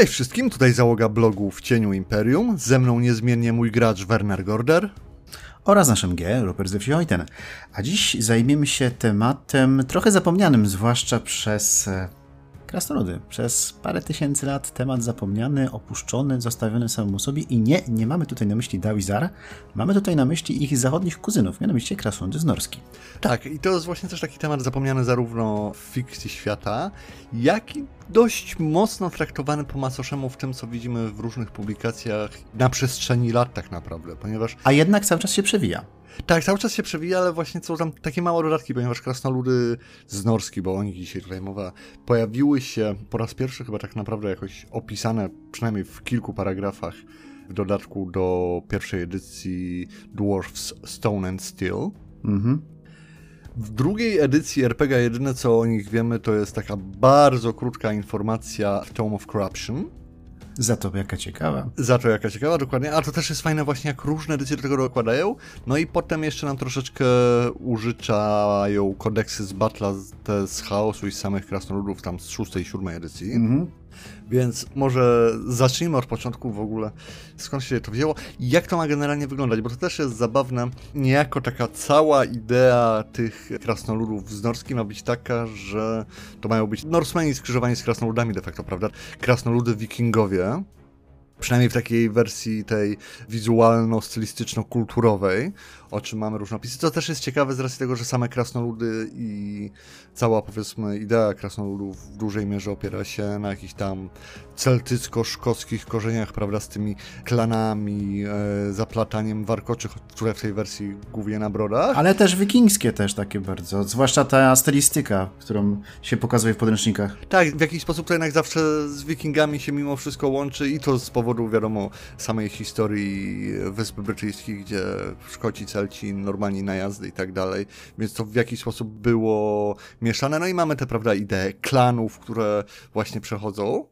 Cześć wszystkim, tutaj załoga blogu w cieniu Imperium. Ze mną niezmiennie mój gracz Werner Gorder. Oraz naszym G, Rupert Zewsioiten. A dziś zajmiemy się tematem trochę zapomnianym, zwłaszcza przez e, krasnoludy. Przez parę tysięcy lat temat zapomniany, opuszczony, zostawiony samemu sobie i nie, nie mamy tutaj na myśli Dawizar, mamy tutaj na myśli ich zachodnich kuzynów, mianowicie krasnoludy z Norski. Tak, i to jest właśnie też taki temat zapomniany zarówno w fikcji świata, jak i dość mocno traktowany po macoszemu w tym, co widzimy w różnych publikacjach na przestrzeni lat tak naprawdę, ponieważ... A jednak cały czas się przewija. Tak, cały czas się przewija, ale właśnie są tam takie małe dodatki, ponieważ krasnoludy z Norski, bo o nich dzisiaj tutaj mowa, pojawiły się po raz pierwszy chyba tak naprawdę jakoś opisane, przynajmniej w kilku paragrafach, w dodatku do pierwszej edycji Dwarfs Stone and Steel. Mhm. W drugiej edycji RPG jedyne co o nich wiemy to jest taka bardzo krótka informacja w Tome of Corruption, za to jaka ciekawa. Za to jaka ciekawa, dokładnie. A to też jest fajne właśnie, jak różne edycje do tego dokładają. No i potem jeszcze nam troszeczkę użyczają kodeksy z Batla, te z chaosu i z samych krasnoludów tam z szóstej i siódmej edycji. Mhm. Więc może zacznijmy od początku w ogóle, skąd się to wzięło i jak to ma generalnie wyglądać, bo to też jest zabawne. Niejako taka cała idea tych krasnoludów z Norski ma być taka, że to mają być Norsemani skrzyżowani z krasnoludami de facto, prawda? Krasnoludy wikingowie, przynajmniej w takiej wersji tej wizualno-stylistyczno-kulturowej, o czym mamy różne opisy. To też jest ciekawe z racji tego, że same krasnoludy i cała, powiedzmy, idea krasnoludów w dużej mierze opiera się na jakichś tam celtycko-szkockich korzeniach, prawda, z tymi klanami, e, zaplataniem warkoczych, które w tej wersji głównie na brodach. Ale też wikingskie też takie bardzo, zwłaszcza ta stylistyka, którą się pokazuje w podręcznikach. Tak, w jakiś sposób to jednak zawsze z wikingami się mimo wszystko łączy i to z powodu, wiadomo, samej historii Wysp Brytyjskich, gdzie Szkoci, Normalni najazdy i tak dalej, więc to w jakiś sposób było mieszane. No i mamy te, prawda, idee klanów, które właśnie przechodzą.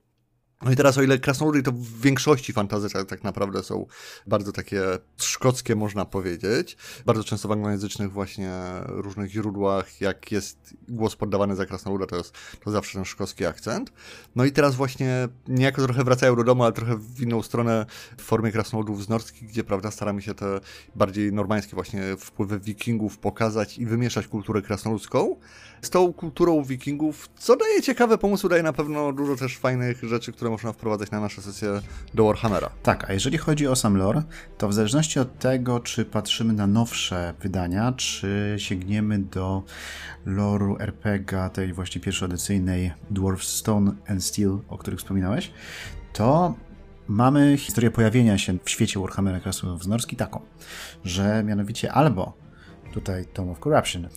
No i teraz o ile krasnoludy to w większości fantazy tak, tak naprawdę są bardzo takie szkockie można powiedzieć, bardzo często w anglojęzycznych właśnie różnych źródłach, jak jest głos poddawany za krasnoluda, to jest to zawsze ten szkocki akcent. No i teraz właśnie niejako trochę wracają do domu, ale trochę w inną stronę w formie krasnoludów z norskich, gdzie prawda staramy się te bardziej normańskie właśnie wpływy wikingów pokazać i wymieszać kulturę krasnoludzką z tą kulturą wikingów, co daje ciekawe pomysły, daje na pewno dużo też fajnych rzeczy, które można wprowadzać na nasze sesje do Warhammera. Tak, a jeżeli chodzi o sam lore, to w zależności od tego, czy patrzymy na nowsze wydania, czy sięgniemy do loru RPG, tej właśnie pierwszoedycyjnej Dwarf Stone and Steel, o których wspominałeś, to mamy historię pojawienia się w świecie Warhammera Norski taką, że mianowicie albo tutaj Tome of Corruption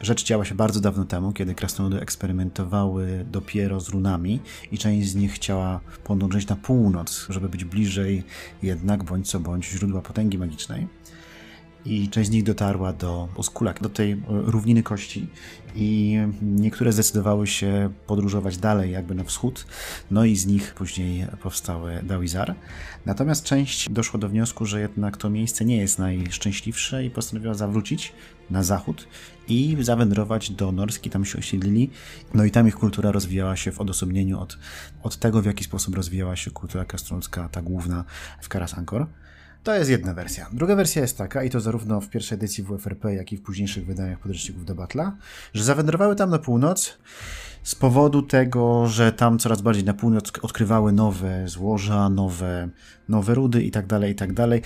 Rzecz działa się bardzo dawno temu, kiedy krasnoludy eksperymentowały dopiero z runami i część z nich chciała podążyć na północ, żeby być bliżej jednak bądź co bądź źródła potęgi magicznej. I część z nich dotarła do Oskulak, do tej równiny kości i niektóre zdecydowały się podróżować dalej, jakby na wschód, no i z nich później powstały Dawizar. Natomiast część doszła do wniosku, że jednak to miejsce nie jest najszczęśliwsze i postanowiła zawrócić na zachód i zawędrować do Norski, tam się osiedlili. No i tam ich kultura rozwijała się w odosobnieniu od, od tego, w jaki sposób rozwijała się kultura krasnoludzka, ta główna w Karasankor. To jest jedna wersja. Druga wersja jest taka, i to zarówno w pierwszej edycji WFRP, jak i w późniejszych wydaniach podręczników do Battle'a, że zawędrowały tam na północ z powodu tego, że tam coraz bardziej na północ odkrywały nowe złoża, nowe, nowe rudy i tak dalej, i tak dalej,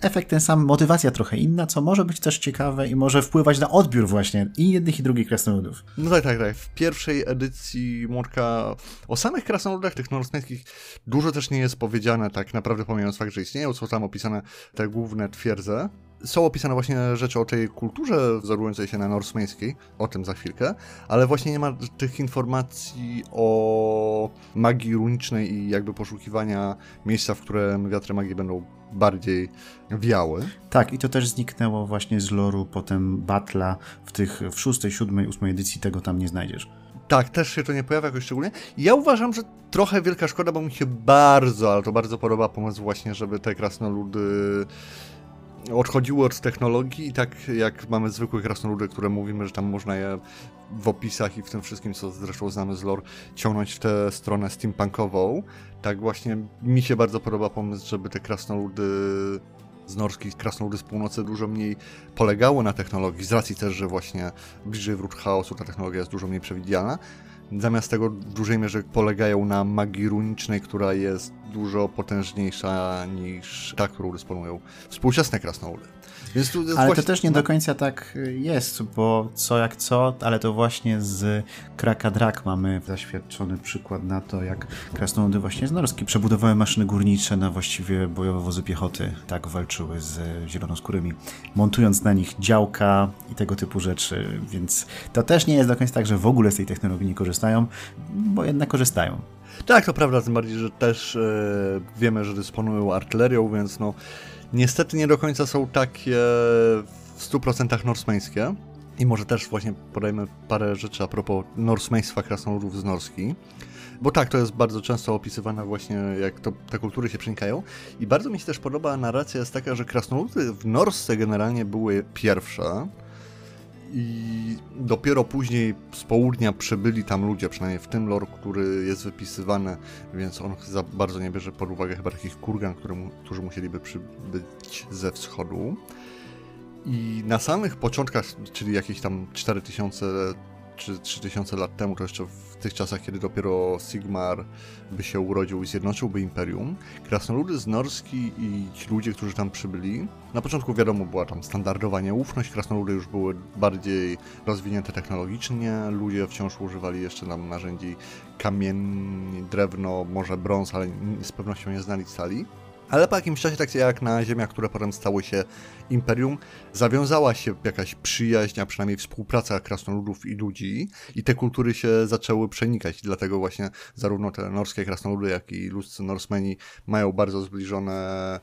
efekt ten sam, motywacja trochę inna, co może być też ciekawe i może wpływać na odbiór właśnie i jednych i drugich krasnoludów. No tak, tak, tak. W pierwszej edycji Młodka o samych krasnoludach, tych norweskich, dużo też nie jest powiedziane, tak naprawdę pomijając fakt, że istnieją, są tam opisane te główne twierdze. Są opisane właśnie rzeczy o tej kulturze wzorującej się na norsmeńskiej, o tym za chwilkę, ale właśnie nie ma tych informacji o magii runicznej i jakby poszukiwania miejsca, w którym wiatry magii będą bardziej wiały. Tak, i to też zniknęło właśnie z loru potem Batla w tych w szóstej, siódmej, ósmej edycji tego tam nie znajdziesz. Tak, też się to nie pojawia jakoś szczególnie. Ja uważam, że trochę wielka szkoda, bo mi się bardzo, ale to bardzo podoba pomysł właśnie, żeby te krasnoludy odchodziły od technologii i tak jak mamy zwykłe krasnoludy, które mówimy, że tam można je w opisach i w tym wszystkim, co zresztą znamy z lore, ciągnąć w tę stronę steampunkową, tak właśnie mi się bardzo podoba pomysł, żeby te krasnoludy z norskich krasnoludy z północy dużo mniej polegało na technologii, z racji też, że właśnie bliżej wrót chaosu ta technologia jest dużo mniej przewidziana. Zamiast tego w dużej mierze polegają na magii runicznej, która jest dużo potężniejsza niż ta, którą dysponują współczesne krasnoludy. Więc tu ale właśnie... to też nie do końca tak jest, bo co jak co, ale to właśnie z Kraka Drak mamy zaświadczony przykład na to, jak krasnoludy właśnie z Norski przebudowały maszyny górnicze na właściwie bojowe wozy piechoty. Tak walczyły z zielonoskórymi, montując na nich działka i tego typu rzeczy, więc to też nie jest do końca tak, że w ogóle z tej technologii nie korzystają, bo jednak korzystają. Tak, to prawda, tym bardziej, że też e, wiemy, że dysponują artylerią, więc no niestety nie do końca są takie w 100% norsmeńskie. I może też właśnie podajmy parę rzeczy a propos norsmeństwa krasnoludów z Norski. Bo tak, to jest bardzo często opisywane właśnie, jak to, te kultury się przenikają. I bardzo mi się też podoba narracja jest taka, że krasnoludy w Norsce generalnie były pierwsze, i dopiero później z południa przybyli tam ludzie, przynajmniej w tym lore, który jest wypisywany, więc on za bardzo nie bierze pod uwagę chyba takich kurgan, mu, którzy musieliby przybyć ze wschodu. I na samych początkach, czyli jakieś tam 4000 czy 3000 lat temu, to jeszcze w tych czasach, kiedy dopiero Sigmar by się urodził i zjednoczyłby Imperium, krasnoludy z Norski i ci ludzie, którzy tam przybyli, na początku wiadomo była tam standardowa nieufność, krasnoludy już były bardziej rozwinięte technologicznie, ludzie wciąż używali jeszcze tam narzędzi kamień, drewno, może brąz, ale z pewnością nie znali stali. Ale po jakimś czasie, tak jak na ziemiach, które potem stały się imperium, zawiązała się jakaś przyjaźń, a przynajmniej współpraca krasnoludów i ludzi i te kultury się zaczęły przenikać. Dlatego właśnie zarówno te norskie krasnoludy, jak i ludzcy Norsemeni mają bardzo zbliżone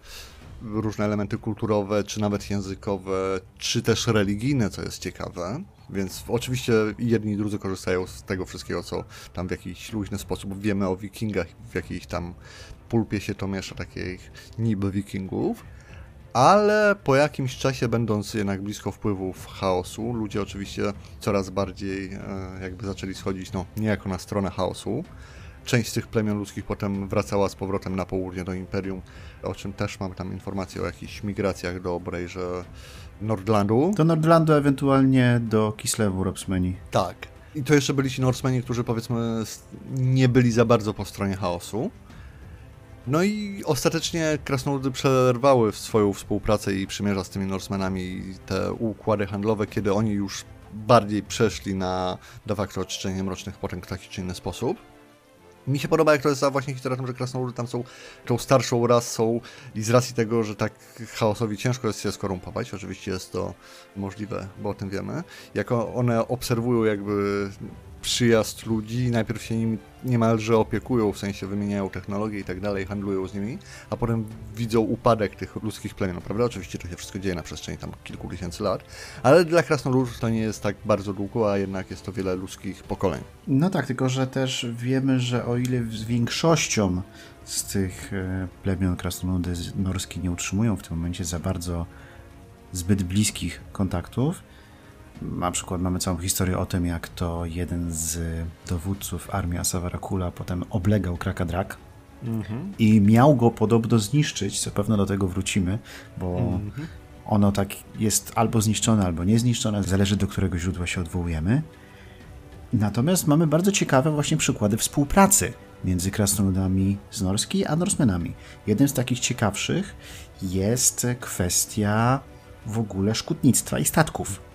różne elementy kulturowe, czy nawet językowe, czy też religijne, co jest ciekawe. Więc oczywiście jedni i drudzy korzystają z tego wszystkiego, co tam w jakiś luźny sposób wiemy o wikingach, w jakiejś tam pulpie się to miesza takich niby wikingów. Ale po jakimś czasie, będąc jednak blisko wpływów chaosu, ludzie oczywiście coraz bardziej e, jakby zaczęli schodzić, no niejako na stronę chaosu. Część z tych plemion ludzkich potem wracała z powrotem na południe do Imperium, o czym też mam tam informacje o jakichś migracjach do że Nordlandu. Do Nordlandu, ewentualnie do Kislewu, Robsmeni. Tak. I to jeszcze byli ci Norsemeni, którzy powiedzmy nie byli za bardzo po stronie chaosu. No i ostatecznie krasnoludy przerwały swoją współpracę i przymierza z tymi Norsemenami te układy handlowe, kiedy oni już bardziej przeszli na de facto oczyszczenie mrocznych potęg w taki czy inny sposób. Mi się podoba, jak to jest za właśnie historia, że krasnoludy tam są tą starszą rasą i z racji tego, że tak chaosowi ciężko jest się skorumpować, oczywiście jest to możliwe, bo o tym wiemy, jako one obserwują jakby przyjazd ludzi, najpierw się nimi niemalże opiekują, w sensie wymieniają technologie i tak dalej, handlują z nimi, a potem widzą upadek tych ludzkich plemion, prawda? Oczywiście to się wszystko dzieje na przestrzeni tam kilku tysięcy lat, ale dla krasnoludów to nie jest tak bardzo długo, a jednak jest to wiele ludzkich pokoleń. No tak, tylko że też wiemy, że o ile z większością z tych e, plemion krasnoludy norskie nie utrzymują w tym momencie za bardzo zbyt bliskich kontaktów, na przykład mamy całą historię o tym, jak to jeden z dowódców armii Asavarakula potem oblegał Krakadrak mhm. i miał go podobno zniszczyć, co pewno do tego wrócimy, bo mhm. ono tak jest albo zniszczone, albo niezniszczone, zależy do którego źródła się odwołujemy. Natomiast mamy bardzo ciekawe właśnie przykłady współpracy między krasnoludami z Norski a Norsemenami. Jednym z takich ciekawszych jest kwestia w ogóle szkutnictwa i statków.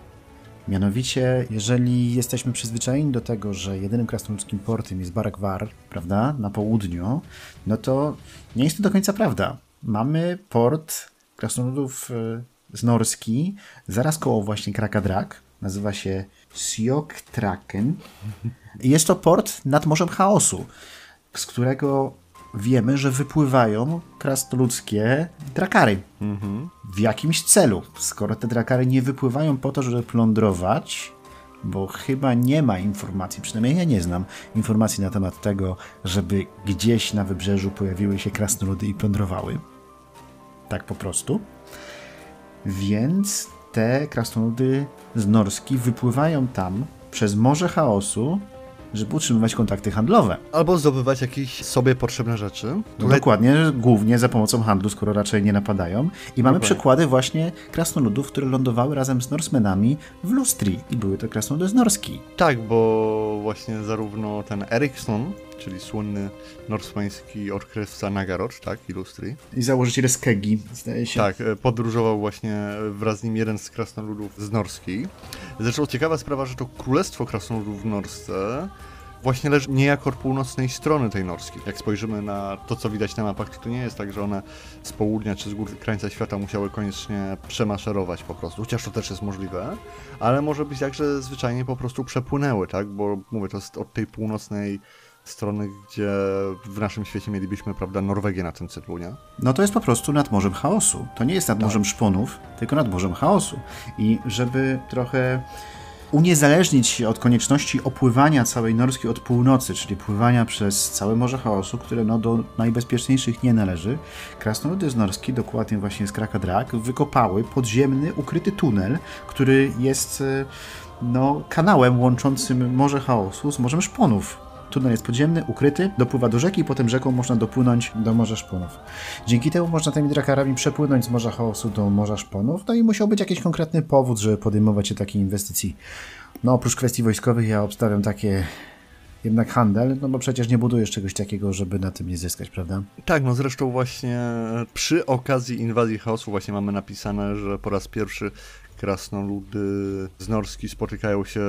Mianowicie, jeżeli jesteśmy przyzwyczajeni do tego, że jedynym krasnoludzkim portem jest Barak War, prawda, na południu, no to nie jest to do końca prawda. Mamy port krasnoludów e, z Norski, zaraz koło właśnie Krakadrak, nazywa się Sjoktraken. Jest to port nad Morzem Chaosu, z którego wiemy, że wypływają krasnoludzkie drakary. Mhm. W jakimś celu. Skoro te drakary nie wypływają po to, żeby plądrować, bo chyba nie ma informacji, przynajmniej ja nie znam informacji na temat tego, żeby gdzieś na wybrzeżu pojawiły się krasnoludy i plądrowały. Tak po prostu. Więc te krasnoludy z Norski wypływają tam przez Morze Chaosu, żeby utrzymywać kontakty handlowe. Albo zdobywać jakieś sobie potrzebne rzeczy. No Tutaj- Dokładnie, głównie za pomocą handlu, skoro raczej nie napadają. I mamy przykłady właśnie krasnoludów, które lądowały razem z Norsemenami w Lustri. I były to krasnoludy z Norski. Tak, bo właśnie zarówno ten Eriksson, czyli słynny norsmański odkrywca Nagarocz, tak, Illustri, I założyciel Skegi, zdaje się. tak, e, podróżował właśnie wraz z nim jeden z krasnoludów z Norski. Zresztą ciekawa sprawa, że to Królestwo Krasnoludów w Norsce właśnie leży niejako od północnej strony tej Norski. Jak spojrzymy na to, co widać na mapach, to to nie jest tak, że one z południa czy z gór krańca świata musiały koniecznie przemaszerować po prostu, chociaż to też jest możliwe, ale może być tak, że zwyczajnie po prostu przepłynęły, tak, bo mówię, to jest od tej północnej strony, gdzie w naszym świecie mielibyśmy, prawda, Norwegię na tym cyklu, nie? No to jest po prostu nad Morzem Chaosu. To nie jest nad Morzem Szponów, tylko nad Morzem Chaosu. I żeby trochę uniezależnić się od konieczności opływania całej Norski od północy, czyli pływania przez całe Morze Chaosu, które no do najbezpieczniejszych nie należy, krasnoludy z Norski, dokładnie właśnie z Krakadrak, wykopały podziemny, ukryty tunel, który jest e, no, kanałem łączącym Morze Chaosu z Morzem Szponów. Tunel jest podziemny, ukryty, dopływa do rzeki i potem rzeką można dopłynąć do Morza Szponów. Dzięki temu można tymi drakarami przepłynąć z Morza Chaosu do Morza Szponów, no i musiał być jakiś konkretny powód, żeby podejmować się takiej inwestycji. No oprócz kwestii wojskowych ja obstawiam takie jednak handel, no bo przecież nie budujesz czegoś takiego, żeby na tym nie zyskać, prawda? Tak, no zresztą właśnie przy okazji inwazji chaosu właśnie mamy napisane, że po raz pierwszy krasnoludy z Norski spotykają się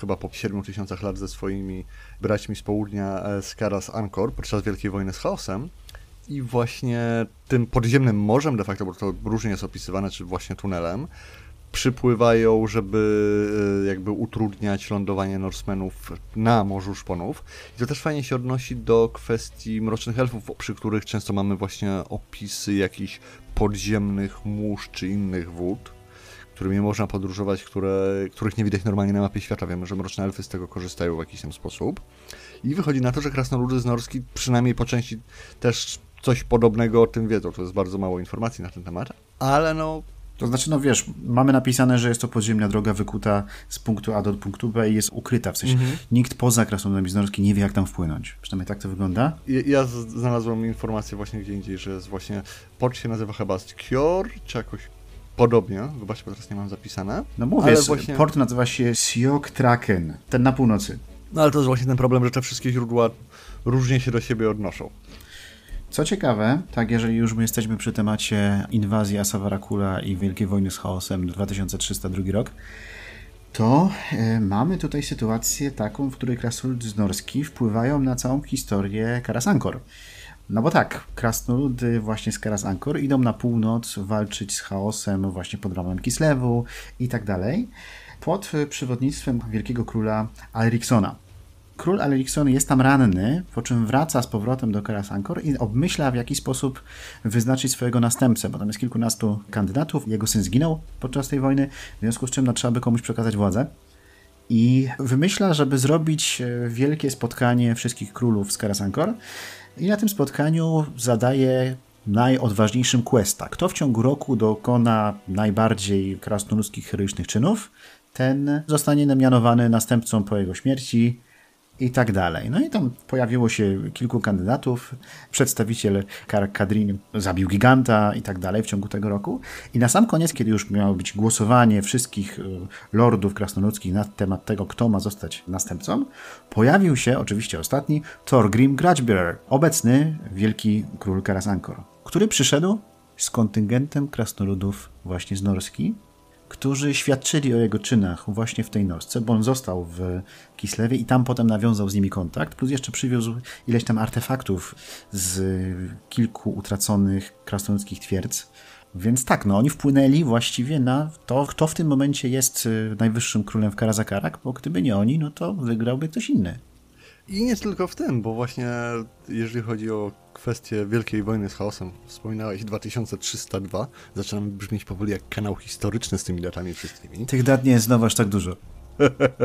chyba po 7 tysiącach lat ze swoimi braćmi z południa e, z Ankor podczas Wielkiej Wojny z Chaosem. I właśnie tym podziemnym morzem de facto, bo to różnie jest opisywane, czy właśnie tunelem, przypływają, żeby e, jakby utrudniać lądowanie Norsemenów na Morzu Szponów. I to też fajnie się odnosi do kwestii mrocznych elfów, przy których często mamy właśnie opisy jakichś podziemnych mórz czy innych wód, którymi można podróżować, które, których nie widać normalnie na mapie świata. Wiemy, że mroczne elfy z tego korzystają w jakiś tam sposób. I wychodzi na to, że krasnoludy z Norski przynajmniej po części też coś podobnego o tym wiedzą. To jest bardzo mało informacji na ten temat, ale no To znaczy, no wiesz, mamy napisane, że jest to podziemna droga wykuta z punktu A do punktu B i jest ukryta, w sensie nikt poza krasnoludami z Norski nie wie, jak tam wpłynąć. Przynajmniej tak to wygląda. Ja- Ja znalazłem informację właśnie gdzie indziej, że jest właśnie port się nazywa chyba Skjor, czy jakoś podobnie. Zobaczcie, bo teraz nie mam zapisane. No mówię, Ale właśnie- port nazywa się Siok Traken, ten na północy. No ale to jest właśnie ten problem, że te wszystkie źródła różnie się do siebie odnoszą. Co ciekawe, tak jeżeli już my jesteśmy przy temacie inwazji Asavarakula i Wielkiej Wojny z Chaosem 2302 rok, to e, mamy tutaj sytuację taką, w której z Norski wpływają na całą historię Karasankor. No bo tak, krasnoludy właśnie z Karasankor idą na północ walczyć z chaosem właśnie pod ramem Kislewu i tak dalej, pod przewodnictwem wielkiego króla Alriksona. Król Alriksson jest tam ranny, po czym wraca z powrotem do Karasankor i obmyśla w jaki sposób wyznaczyć swojego następcę, bo tam jest kilkunastu kandydatów. Jego syn zginął podczas tej wojny, w związku z czym no, trzeba by komuś przekazać władzę. I wymyśla, żeby zrobić e, wielkie spotkanie wszystkich królów z Karasankor i na tym spotkaniu zadaje najodważniejszym questa. Kto w ciągu roku dokona najbardziej krasnoludzkich heroicznych czynów, ten zostanie mianowany następcą po jego śmierci i tak dalej. No i tam pojawiło się kilku kandydatów. Przedstawiciel Kadrin zabił giganta i tak dalej w ciągu tego roku. I na sam koniec, kiedy już miało być głosowanie wszystkich y, lordów krasnoludzkich na temat tego, kto ma zostać następcą, pojawił się oczywiście ostatni Thorgrim Grudgebearer, obecny wielki król Karasankor, który przyszedł z kontyngentem krasnoludów właśnie z Norski, którzy świadczyli o jego czynach właśnie w tej nosce, bo on został w Kislewie i tam potem nawiązał z nimi kontakt, plus jeszcze przywiózł ileś tam artefaktów z kilku utraconych krasnoludzkich twierdz. Więc tak, no oni wpłynęli właściwie na to, kto w tym momencie jest y, najwyższym królem w Karazakarak, bo gdyby nie oni, no to wygrałby ktoś inny. I nie tylko w tym, bo właśnie jeżeli chodzi o kwestię Wielkiej Wojny z Chaosem, wspominałeś 2302, zaczynam brzmieć powoli jak kanał historyczny z tymi datami wszystkimi. Tych dat nie jest znowu aż tak dużo.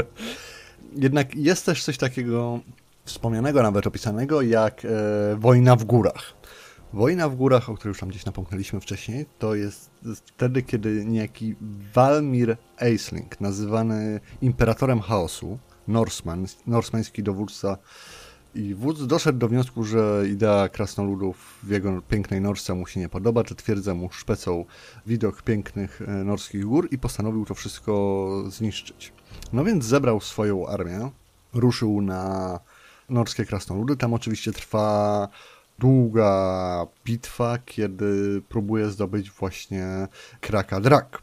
Jednak jest też coś takiego wspomnianego, nawet opisanego, jak e, wojna w górach. Wojna w górach, o której już tam gdzieś napomknęliśmy wcześniej, to jest wtedy, kiedy niejaki Walmir Aisling, nazywany imperatorem chaosu, Norseman, norsmański dowódca i wódz doszedł do wniosku, że idea krasnoludów w jego pięknej Norsce mu się nie podoba, czy twierdza mu szpecą widok pięknych e, norskich gór i postanowił to wszystko zniszczyć. No więc zebrał swoją armię, ruszył na norskie krasnoludy. Tam oczywiście trwa długa bitwa, kiedy próbuje zdobyć właśnie Kraka Drak.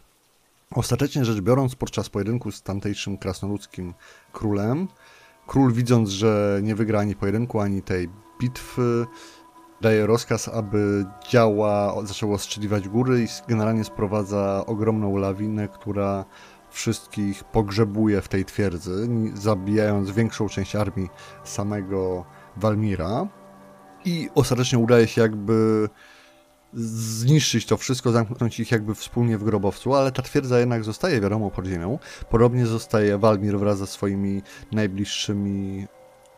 Ostatecznie rzecz biorąc, podczas pojedynku z tamtejszym krasnoludzkim królem, król widząc, że nie wygra ani pojedynku, ani tej bitwy, daje rozkaz, aby działa zaczęło ostrzeliwać góry i generalnie sprowadza ogromną lawinę, która wszystkich pogrzebuje w tej twierdzy, zabijając większą część armii samego Walmira. I ostatecznie udaje się jakby zniszczyć to wszystko, zamknąć ich jakby wspólnie w grobowcu, ale ta twierdza jednak zostaje wiadomo pod ziemią. Podobnie zostaje Walmir wraz ze swoimi najbliższymi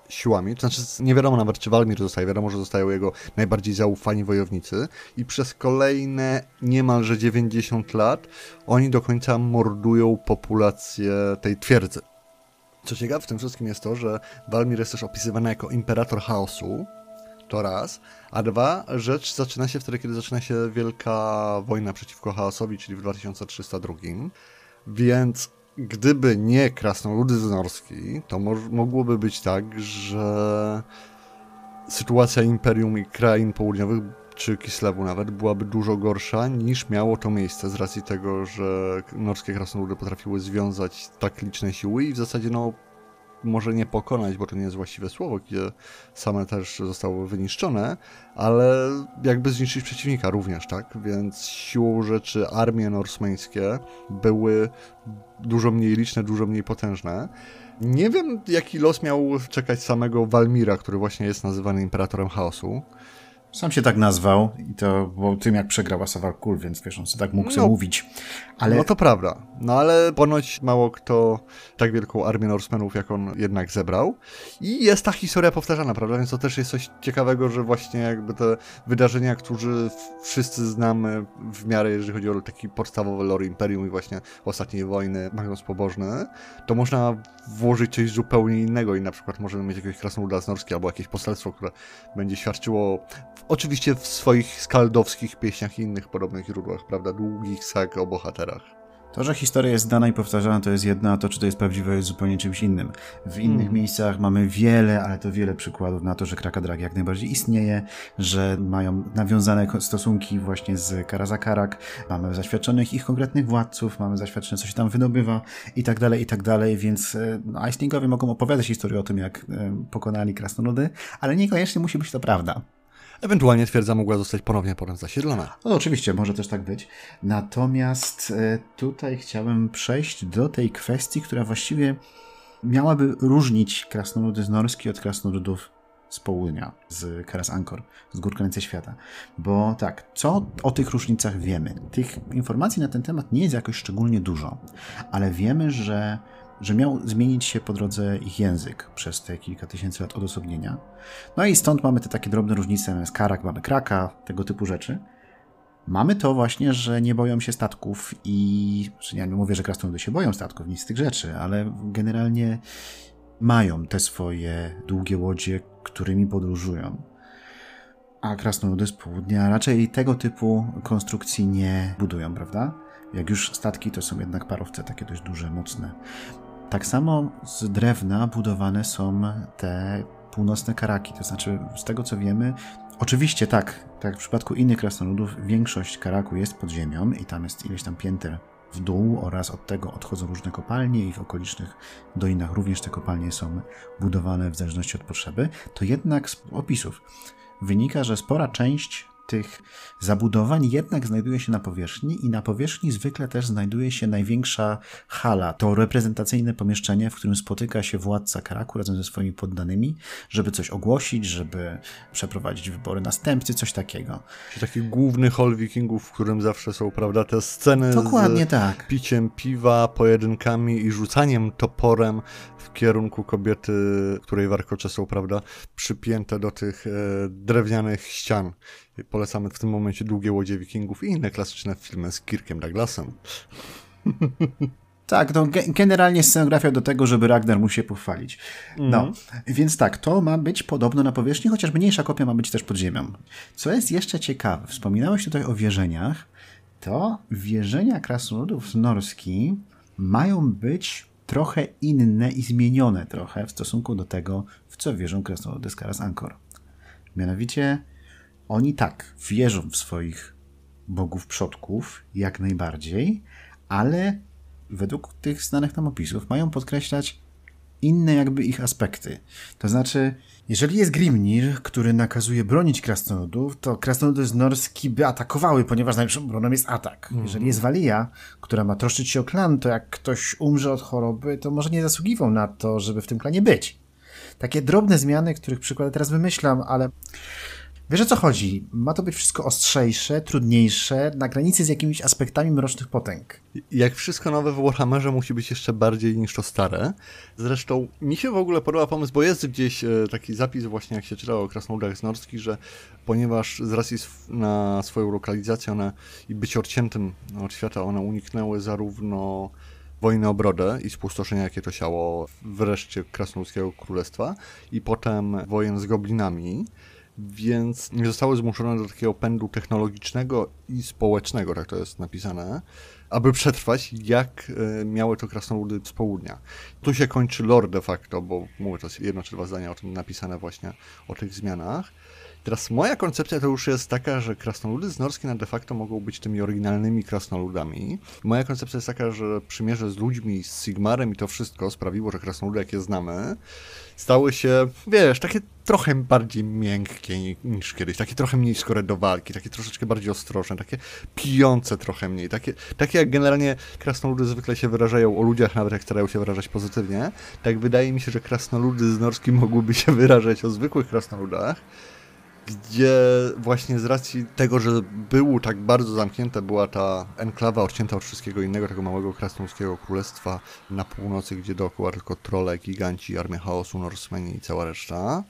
siłami. To znaczy, nie wiadomo nawet, czy Walmir zostaje, wiadomo, że zostają jego najbardziej zaufani wojownicy. I przez kolejne niemalże 90 lat oni do końca mordują populację tej twierdzy. Co ciekawe w tym wszystkim jest to, że Walmir jest też opisywany jako imperator chaosu, to raz, a dwa, rzecz zaczyna się wtedy, kiedy zaczyna się wielka wojna przeciwko chaosowi, czyli w 2302, więc gdyby nie krasnoludy z Norski, to mo mogłoby być tak, że sytuacja Imperium i krain południowych, czy Kislewu nawet, byłaby dużo gorsza niż miało to miejsce z racji tego, że norskie krasnoludy potrafiły związać tak liczne siły i w zasadzie no może nie pokonać, bo to nie jest właściwe słowo, gdzie same też zostały wyniszczone, ale jakby zniszczyć przeciwnika również, tak? Więc siłą rzeczy armie norsmeńskie były dużo mniej liczne, dużo mniej potężne. Nie wiem, jaki los miał czekać samego Walmira, który właśnie jest nazywany Imperatorem Chaosu. Sam się tak nazwał i to było tym, jak przegrała Kul, więc wiesz, on sobie tak mógł no, sobie mówić. Ale... No to prawda. No ale ponoć mało kto tak wielką armię Norsemenów, jak on jednak zebrał. I jest ta historia powtarzana, prawda? Więc to też jest coś ciekawego, że właśnie jakby te wydarzenia, którzy wszyscy znamy w miarę, jeżeli chodzi o taki podstawowy lore Imperium i właśnie ostatniej wojny, mając pobożne, to można włożyć coś zupełnie innego i na przykład możemy mieć jakiegoś krasnoluda z Norski albo jakieś poselstwo, które będzie świadczyło oczywiście w swoich skaldowskich pieśniach i innych podobnych źródłach, prawda, długich sag o bohaterach. To, że historia jest dana i powtarzana, to jest jedna, a to, czy to jest prawdziwe, jest zupełnie czymś innym. W innych hmm. miejscach mamy wiele, ale to wiele przykładów na to, że Krakadrag jak najbardziej istnieje, że mają nawiązane stosunki właśnie z Karazakarak, mamy zaświadczonych ich konkretnych władców, mamy zaświadczone, co się tam wydobywa i tak dalej, i tak dalej, więc no, Icelingowie mogą opowiadać historię o tym, jak e, pokonali krasnoludy, ale niekoniecznie musi być to prawda. Ewentualnie twierdza mogła zostać ponownie potem zasiedlona. No oczywiście, może też tak być. Natomiast e, tutaj chciałem przejść do tej kwestii, która właściwie miałaby różnić krasnoludy z Norski od krasnoludów z południa, z Karas Ankor, z gór granicy świata. Bo tak, co o tych różnicach wiemy? Tych informacji na ten temat nie jest jakoś szczególnie dużo, ale wiemy, że że miał zmienić się po drodze ich język przez te kilka tysięcy lat odosobnienia. No i stąd mamy te takie drobne różnice, mamy karak, mamy kraka, tego typu rzeczy. Mamy to właśnie, że nie boją się statków i, że nie mówię, że krasnoludy się boją statków, nic z tych rzeczy, ale generalnie mają te swoje długie łodzie, którymi podróżują. A krasnoludy z południa raczej tego typu konstrukcji nie budują, prawda? Jak już statki, to są jednak parowce takie dość duże, mocne. Tak samo z drewna budowane są te północne karaki, to znaczy z tego co wiemy, oczywiście tak, tak jak w przypadku innych krasnoludów, większość karaku jest pod ziemią i tam jest ileś tam pięter w dół oraz od tego odchodzą różne kopalnie i w okolicznych dolinach również te kopalnie są budowane w zależności od potrzeby, to jednak z opisów wynika, że spora część tych zabudowań jednak znajduje się na powierzchni i na powierzchni zwykle też znajduje się największa hala. To reprezentacyjne pomieszczenie, w którym spotyka się władca Karaku razem ze swoimi poddanymi, żeby coś ogłosić, żeby przeprowadzić wybory następcy, coś takiego. Czyli taki główny hall wikingów, w którym zawsze są, prawda, te sceny Dokładnie z tak. piciem piwa, pojedynkami i rzucaniem toporem w kierunku kobiety, której warkocze są, prawda, przypięte do tych e, drewnianych ścian polecamy w tym momencie Długie Łodzie Wikingów i inne klasyczne filmy z Kirkiem Douglasem. Tak, to generalnie scenografia do tego, żeby Ragnar mógł się pochwalić. No, mm. więc tak, to ma być podobno na powierzchni, chociaż mniejsza kopia ma być też pod ziemią. Co jest jeszcze ciekawe, wspominałeś tutaj o wierzeniach, to wierzenia krasnoludów z Norski mają być trochę inne i zmienione trochę w stosunku do tego, w co wierzą krasnoludy z Karas Ankor. Mianowicie oni tak, wierzą w swoich bogów przodków, jak najbardziej, ale według tych znanych nam opisów mają podkreślać inne jakby ich aspekty. To znaczy, jeżeli jest Grimnir, który nakazuje bronić krasnoludów, to krasnoludy z Norski by atakowały, ponieważ najlepszą bronią jest atak. Mm. Jeżeli jest Walia, która ma troszczyć się o klan, to jak ktoś umrze od choroby, to może nie zasługiwał na to, żeby w tym klanie być. Takie drobne zmiany, których przykłady teraz wymyślam, ale Wiesz o co chodzi? Ma to być wszystko ostrzejsze, trudniejsze, na granicy z jakimiś aspektami mrocznych potęg. Jak wszystko nowe w Warhammerze musi być jeszcze bardziej niż to stare. Zresztą mi się w ogóle podoba pomysł, bo jest gdzieś e, taki zapis właśnie jak się czytało o krasnoludach z norskich, że ponieważ z racji na swoją lokalizację one i być odciętym od świata, one uniknęły zarówno wojny o brodę i spustoszenia, jakie to siało wreszcie Krasnoludzkiego Królestwa i potem wojen z goblinami, więc nie zostały zmuszone do takiego pędu technologicznego i społecznego, tak to jest napisane, aby przetrwać, jak e, miały to krasnoludy z południa. Tu się kończy lore de facto, bo mówię, to jest jedno czy dwa zdania o tym napisane właśnie, o tych zmianach. Teraz moja koncepcja to już jest taka, że krasnoludy z Norski na de facto mogą być tymi oryginalnymi krasnoludami. Moja koncepcja jest taka, że przymierze z ludźmi, z Sigmarem i to wszystko sprawiło, że krasnoludy, jakie znamy, stały się, wiesz, takie trochę bardziej miękkie niż kiedyś, takie trochę mniej skore do walki, takie troszeczkę bardziej ostrożne, takie pijące trochę mniej, takie, takie jak generalnie krasnoludy zwykle się wyrażają o ludziach, nawet jak starają się wyrażać pozytywnie, tak wydaje mi się, że krasnoludy z Norski mogłyby się wyrażać o zwykłych krasnoludach, gdzie właśnie z racji tego, że było tak bardzo zamknięte, była ta enklawa odcięta od wszystkiego innego, tego małego krasnoludzkiego królestwa na północy, gdzie dookoła tylko trole, giganci, armia chaosu, Norsemeni i cała reszta,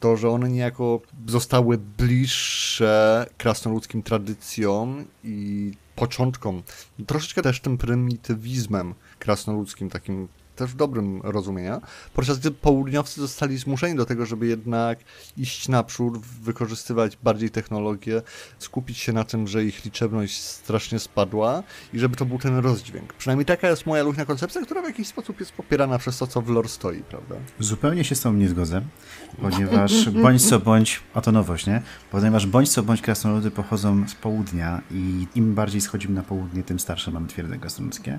to, że one niejako zostały bliższe krasnoludzkim tradycjom i początkom, troszeczkę też tym prymitywizmem krasnoludzkim, takim też w dobrym rozumienia, podczas gdy południowcy zostali zmuszeni do tego, żeby jednak iść naprzód, wykorzystywać bardziej technologię, skupić się na tym, że ich liczebność strasznie spadła i żeby to był ten rozdźwięk. Przynajmniej taka jest moja luźna koncepcja, która w jakiś sposób jest popierana przez to, co w lore stoi, prawda? Zupełnie się z tą nie zgodzę, ponieważ bądź co bądź, a to nowość, nie? Ponieważ bądź co bądź krasnoludy pochodzą z południa i im bardziej schodzimy na południe, tym starsze mamy twierdze krasnoludzkie.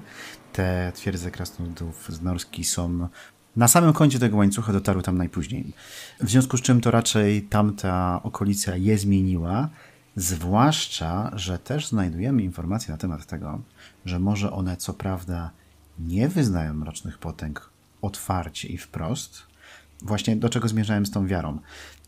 Te twierdze krasnoludów Norski są na samym końcu tego łańcucha dotarły tam najpóźniej. W związku z czym to raczej tamta okolica je zmieniła, zwłaszcza, że też znajdujemy informacje na temat tego, że może one co prawda nie wyznają mrocznych potęg otwarcie i wprost. Właśnie do czego zmierzałem z tą wiarą?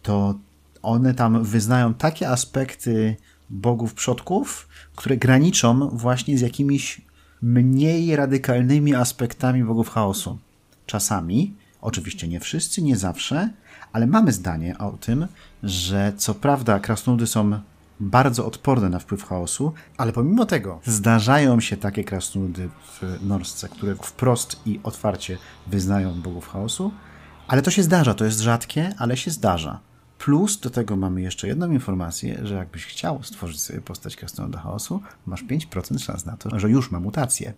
To one tam wyznają takie aspekty bogów przodków, które graniczą właśnie z jakimiś mniej radykalnymi aspektami bogów chaosu. Czasami, oczywiście nie wszyscy, nie zawsze, ale mamy zdanie o tym, że co prawda krasnoludy są bardzo odporne na wpływ chaosu, ale pomimo tego zdarzają się takie krasnoludy w Norsce, które wprost i otwarcie wyznają bogów chaosu, ale to się zdarza, to jest rzadkie, ale się zdarza. Plus do tego mamy jeszcze jedną informację, że jakbyś chciał stworzyć sobie postać do Chaosu, masz 5% szans na to, że już ma mutację.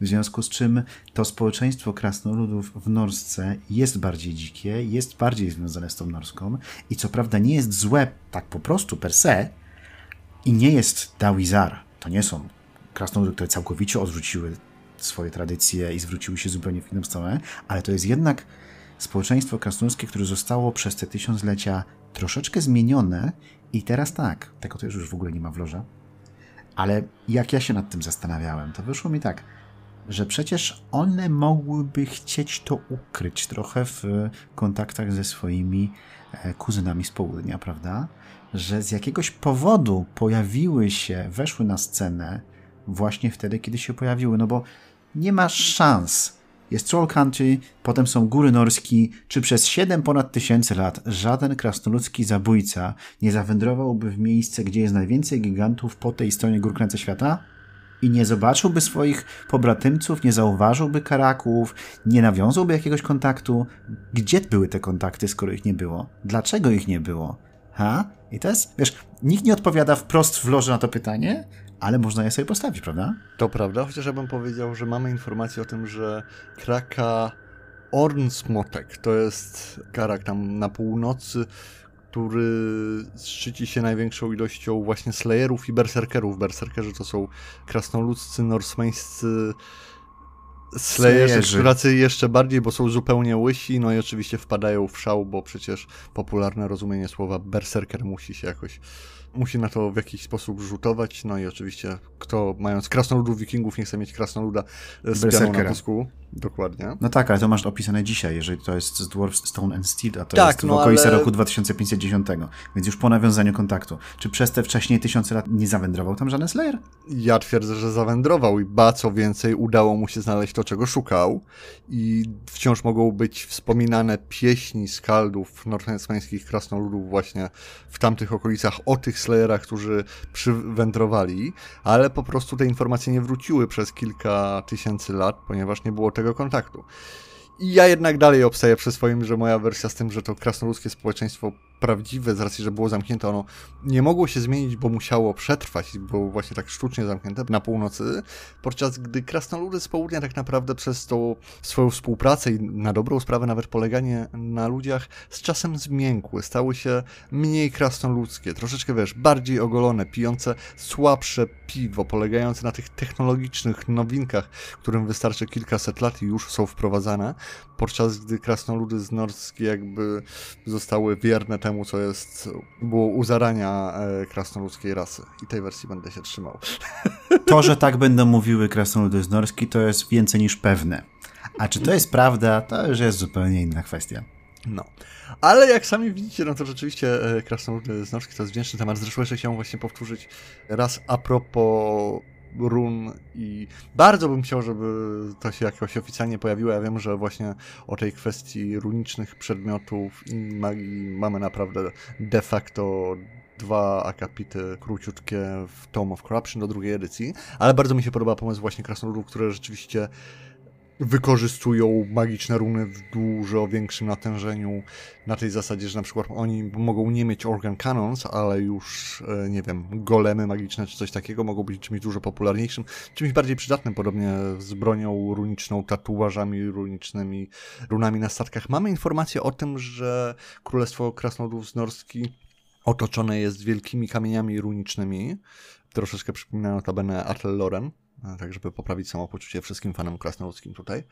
W związku z czym to społeczeństwo krasnoludów w Norsce jest bardziej dzikie, jest bardziej związane z tą norską i co prawda nie jest złe tak po prostu per se i nie jest Dawizar. To nie są krasnoludy, które całkowicie odrzuciły swoje tradycje i zwróciły się zupełnie w inną stronę, ale to jest jednak społeczeństwo krasnoludzkie, które zostało przez te tysiąclecia troszeczkę zmienione i teraz tak, tego to już w ogóle nie ma w loża, ale jak ja się nad tym zastanawiałem, to wyszło mi tak, że przecież one mogłyby chcieć to ukryć trochę w kontaktach ze swoimi e, kuzynami z południa, prawda? Że z jakiegoś powodu pojawiły się, weszły na scenę właśnie wtedy, kiedy się pojawiły, no bo nie ma szans, jest Troll Country, potem są góry norskie. Czy przez 7 ponad tysięcy lat żaden krasnoludzki zabójca nie zawędrowałby w miejsce, gdzie jest najwięcej gigantów po tej stronie gór świata? I nie zobaczyłby swoich pobratymców, nie zauważyłby karaków, nie nawiązałby jakiegoś kontaktu? Gdzie były te kontakty, skoro ich nie było? Dlaczego ich nie było? Ha? I jest, wiesz, nikt nie odpowiada wprost w loży na to pytanie, ale można je sobie postawić, prawda? To prawda, chociaż ja bym powiedział, że mamy informację o tym, że kraka Ornsmotek to jest karak tam na północy, który szczyci się największą ilością właśnie slayerów i berserkerów. Berserkerzy to są krasnoludzcy, norsmeńscy Slayerzy, raczej jeszcze bardziej, bo są zupełnie łysi, no i oczywiście wpadają w szał, bo przecież popularne rozumienie słowa berserker musi się jakoś musi na to w jakiś sposób rzutować. No i oczywiście, kto mając krasnoludów wikingów, nie chce mieć krasnoluda z pianą na pusku. Dokładnie. No tak, ale to masz opisane dzisiaj, jeżeli to jest z Dwarf Stone and Steel, a to tak, jest w no okolicy ale... roku 2510, więc już po nawiązaniu kontaktu. Czy przez te wcześniej tysiące lat nie zawędrował tam żaden Slayer? Ja twierdzę, że zawędrował i ba co więcej, udało mu się znaleźć to, czego szukał i wciąż mogą być wspominane pieśni skaldów norwesmańskich krasnoludów właśnie w tamtych okolicach o tych Slayerach, którzy przywędrowali, ale po prostu te informacje nie wróciły przez kilka tysięcy lat, ponieważ nie było tego kontaktu. I ja jednak dalej obstaję przy swoim, że moja wersja z tym, że to krasnoludzkie społeczeństwo prawdziwe, z racji, że było zamknięte, ono nie mogło się zmienić, bo musiało przetrwać, było właśnie tak sztucznie zamknięte na północy, podczas gdy krasnoludy z południa tak naprawdę przez tą swoją współpracę i na dobrą sprawę nawet poleganie na ludziach z czasem zmiękły, stały się mniej krasnoludzkie, troszeczkę wiesz, bardziej ogolone, pijące słabsze piwo, polegające na tych technologicznych nowinkach, którym wystarczy kilkaset lat i już są wprowadzane, podczas gdy krasnoludy z Norskie jakby zostały wierne temu, co jest, było u zarania e, krasnoludzkiej rasy. I tej wersji będę się trzymał. To, że tak będą mówiły krasnoludy z Norski, to jest więcej niż pewne. A czy to jest prawda, to już jest zupełnie inna kwestia. No. Ale jak sami widzicie, no to rzeczywiście e, krasnoludy z Norski to jest wdzięczny temat. Zresztą jeszcze chciałem właśnie powtórzyć raz a propos run i bardzo bym chciał, żeby to się jakoś oficjalnie pojawiło. Ja wiem, że właśnie o tej kwestii runicznych przedmiotów i magii mamy naprawdę de facto dwa akapity króciutkie w Tome of Corruption do drugiej edycji, ale bardzo mi się podoba pomysł właśnie krasnoludów, które rzeczywiście wykorzystują magiczne runy w dużo większym natężeniu na tej zasadzie, że na przykład oni mogą nie mieć organ canons, ale już, e, nie wiem, golemy magiczne czy coś takiego mogą być czymś dużo popularniejszym, czymś bardziej przydatnym, podobnie z bronią runiczną, tatuażami runicznymi, runami na statkach. Mamy informację o tym, że Królestwo Krasnodów z Norski otoczone jest wielkimi kamieniami runicznymi, troszeczkę przypominają notabene Atle Loren, tak żeby poprawić samopoczucie wszystkim fanom krasnoludzkim tutaj.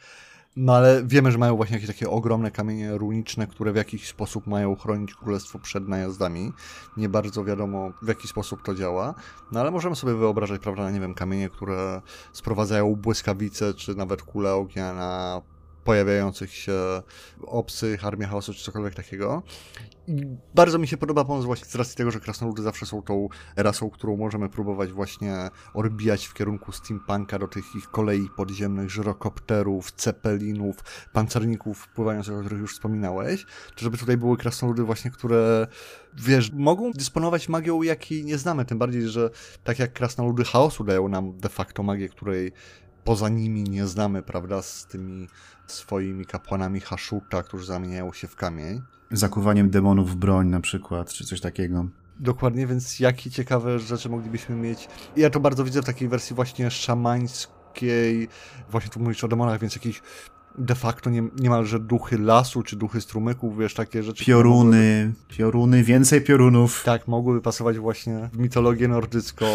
No ale wiemy, że mają właśnie jakieś takie ogromne kamienie runiczne, które w jakiś sposób mają chronić królestwo przed najazdami. Nie bardzo wiadomo, w jaki sposób to działa. No ale możemy sobie wyobrażać, prawda, nie wiem, kamienie, które sprowadzają błyskawice, czy nawet kule ognia na pojawiających się obcych, armia chaosu czy cokolwiek takiego. I bardzo mi się podoba pomysł właśnie z racji tego, że krasnoludy zawsze są tą rasą, którą możemy próbować właśnie odbijać w kierunku steampunka do tych ich kolei podziemnych, żyrokopterów, cepelinów, pancerników pływających, o których już wspominałeś, żeby tutaj były krasnoludy właśnie, które wiesz, mogą dysponować magią, jakiej nie znamy, tym bardziej, że tak jak krasnoludy chaosu dają nam de facto magię, której poza nimi nie znamy, prawda, z tymi swoimi kapłanami Haszuta, którzy zamieniają się w kamień. Zakuwaniem demonów w broń na przykład, czy coś takiego. Dokładnie, więc jakie ciekawe rzeczy moglibyśmy mieć. Ja to bardzo widzę w takiej wersji właśnie szamańskiej, właśnie tu mówisz o demonach, więc jakiś de facto nie, niemalże duchy lasu, czy duchy strumyków, wiesz, takie rzeczy. Pioruny, mogłyby... pioruny, więcej piorunów. Tak, mogłyby pasować właśnie w mitologię nordycką.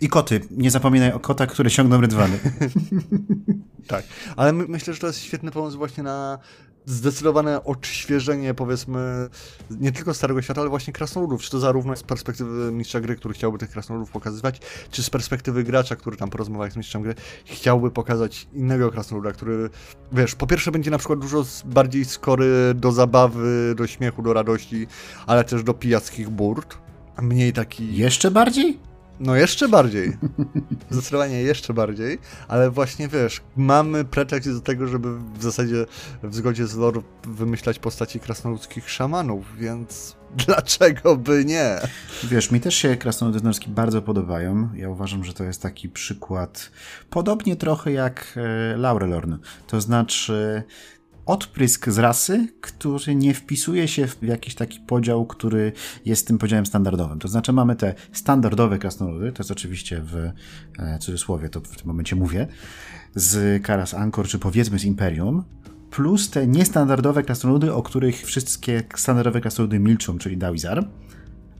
I koty. Nie zapominaj o kotach, które ciągną rydwany. tak, ale my, myślę, że to jest świetny pomysł właśnie na zdecydowane odświeżenie, powiedzmy, nie tylko Starego Świata, ale właśnie krasnoludów. Czy to zarówno z perspektywy mistrza gry, który chciałby tych krasnoludów pokazywać, czy z perspektywy gracza, który tam po rozmowach z mistrzem gry chciałby pokazać innego krasnoluda, który, wiesz, po pierwsze będzie na przykład dużo bardziej skory do zabawy, do śmiechu, do radości, ale też do pijackich burt. Mniej taki... Jeszcze bardziej? No jeszcze bardziej. Zdecydowanie jeszcze bardziej, ale właśnie wiesz, mamy pretekst do tego, żeby w zasadzie w zgodzie z lore wymyślać postaci krasnoludzkich szamanów, więc dlaczego by nie? Wiesz, mi też się krasnoludy norski bardzo podobają. Ja uważam, że to jest taki przykład, podobnie trochę jak e, Laurelorn. To znaczy odprysk z rasy, który nie wpisuje się w jakiś taki podział, który jest tym podziałem standardowym. To znaczy mamy te standardowe krasnoludy, to jest oczywiście w e, cudzysłowie, to w tym momencie mówię, z Karas Ankor, czy powiedzmy z Imperium, plus te niestandardowe krasnoludy, o których wszystkie standardowe krasnoludy milczą, czyli Dawizar.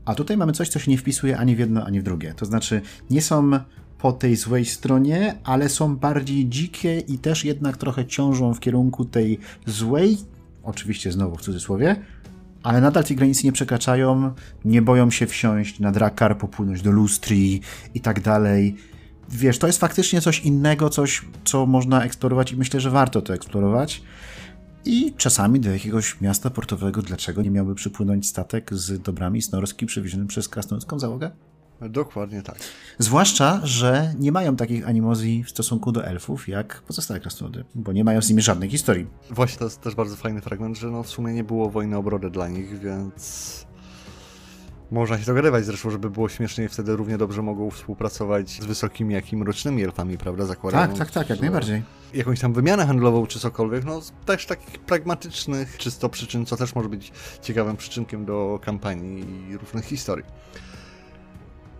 A tutaj mamy coś, co się nie wpisuje ani w jedno, ani w drugie. To znaczy nie są po tej złej stronie, ale są bardziej dzikie i też jednak trochę ciążą w kierunku tej złej, oczywiście znowu w cudzysłowie, ale nadal tej granicy nie przekraczają, nie boją się wsiąść na Drakar, popłynąć do Lustri i tak dalej. Wiesz, to jest faktycznie coś innego, coś, co można eksplorować i myślę, że warto to eksplorować. I czasami do jakiegoś miasta portowego, dlaczego nie miałby przypłynąć statek z dobrami snorski przewieziony przez krasnoludzką załogę? Dokładnie tak. Zwłaszcza, że nie mają takich animozji w stosunku do elfów jak pozostałe krasnoludy, bo nie mają z nimi żadnej historii. Właśnie to jest też bardzo fajny fragment, że no w sumie nie było wojny o brodę dla nich, więc można się dogadywać zresztą, żeby było śmieszniej, wtedy równie dobrze mogą współpracować z wysokimi, jak i mrocznymi elfami, prawda, zakładając. Tak, tak, tak, jak najbardziej. Jakąś tam wymianę handlową czy cokolwiek, no też takich pragmatycznych czysto przyczyn, co też może być ciekawym przyczynkiem do kampanii i różnych historii.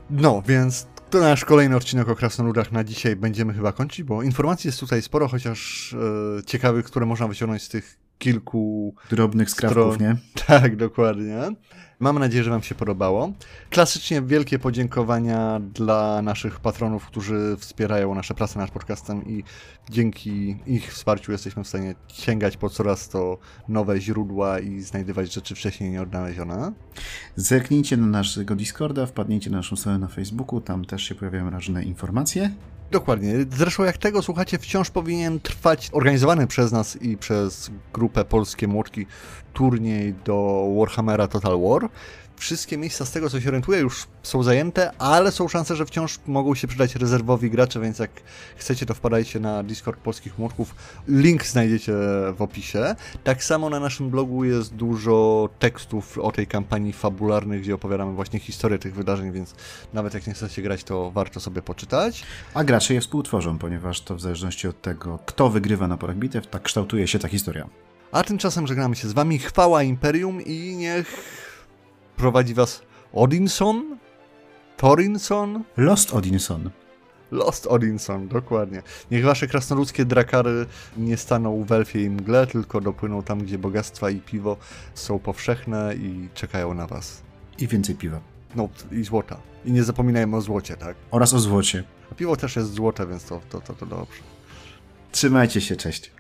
No, więc to nasz kolejny odcinek o krasnoludach na dzisiaj będziemy chyba kończyć, bo informacji jest tutaj sporo, chociaż e, ciekawych, które można wyciągnąć z tych kilku... Drobnych skrawków, stron. nie? Tak, dokładnie. Mam nadzieję, że Wam się podobało. Klasycznie wielkie podziękowania dla naszych patronów, którzy wspierają nasze prace nad podcastem i dzięki ich wsparciu jesteśmy w stanie sięgać po coraz to nowe źródła i znajdywać rzeczy wcześniej nieodnalezione. Zerknijcie na naszego Discorda, wpadnijcie na naszą stronę na Facebooku, tam też się pojawiają różne informacje. Dokładnie. Zresztą jak tego słuchacie, wciąż powinien trwać organizowany przez nas i przez grupę Polskie Młotki turniej do Warhammera Total War. Wszystkie miejsca z tego, co się orientuję, już są zajęte, ale są szanse, że wciąż mogą się przydać rezerwowi gracze, więc jak chcecie, to wpadajcie na Discord Polskich Młotków. Link znajdziecie w opisie. Tak samo na naszym blogu jest dużo tekstów o tej kampanii fabularnej, gdzie opowiadamy właśnie historię tych wydarzeń, więc nawet jak nie chcecie grać, to warto sobie poczytać. A gracze je współtworzą, ponieważ to w zależności od tego, kto wygrywa na porach bitew, tak kształtuje się ta historia. A tymczasem żegnamy się z wami. Chwała Imperium i niech prowadzi was Odinson? Torinson? Lost Odinson. Lost Odinson, dokładnie. Niech wasze krasnoludzkie drakary nie staną w elfie i mgle, tylko dopłyną tam, gdzie bogactwa i piwo są powszechne i czekają na was. I więcej piwa. No i złota. I nie zapominajmy o złocie, tak? Oraz o złocie. A piwo też jest złote, więc to, to, to, to dobrze. Trzymajcie się, cześć.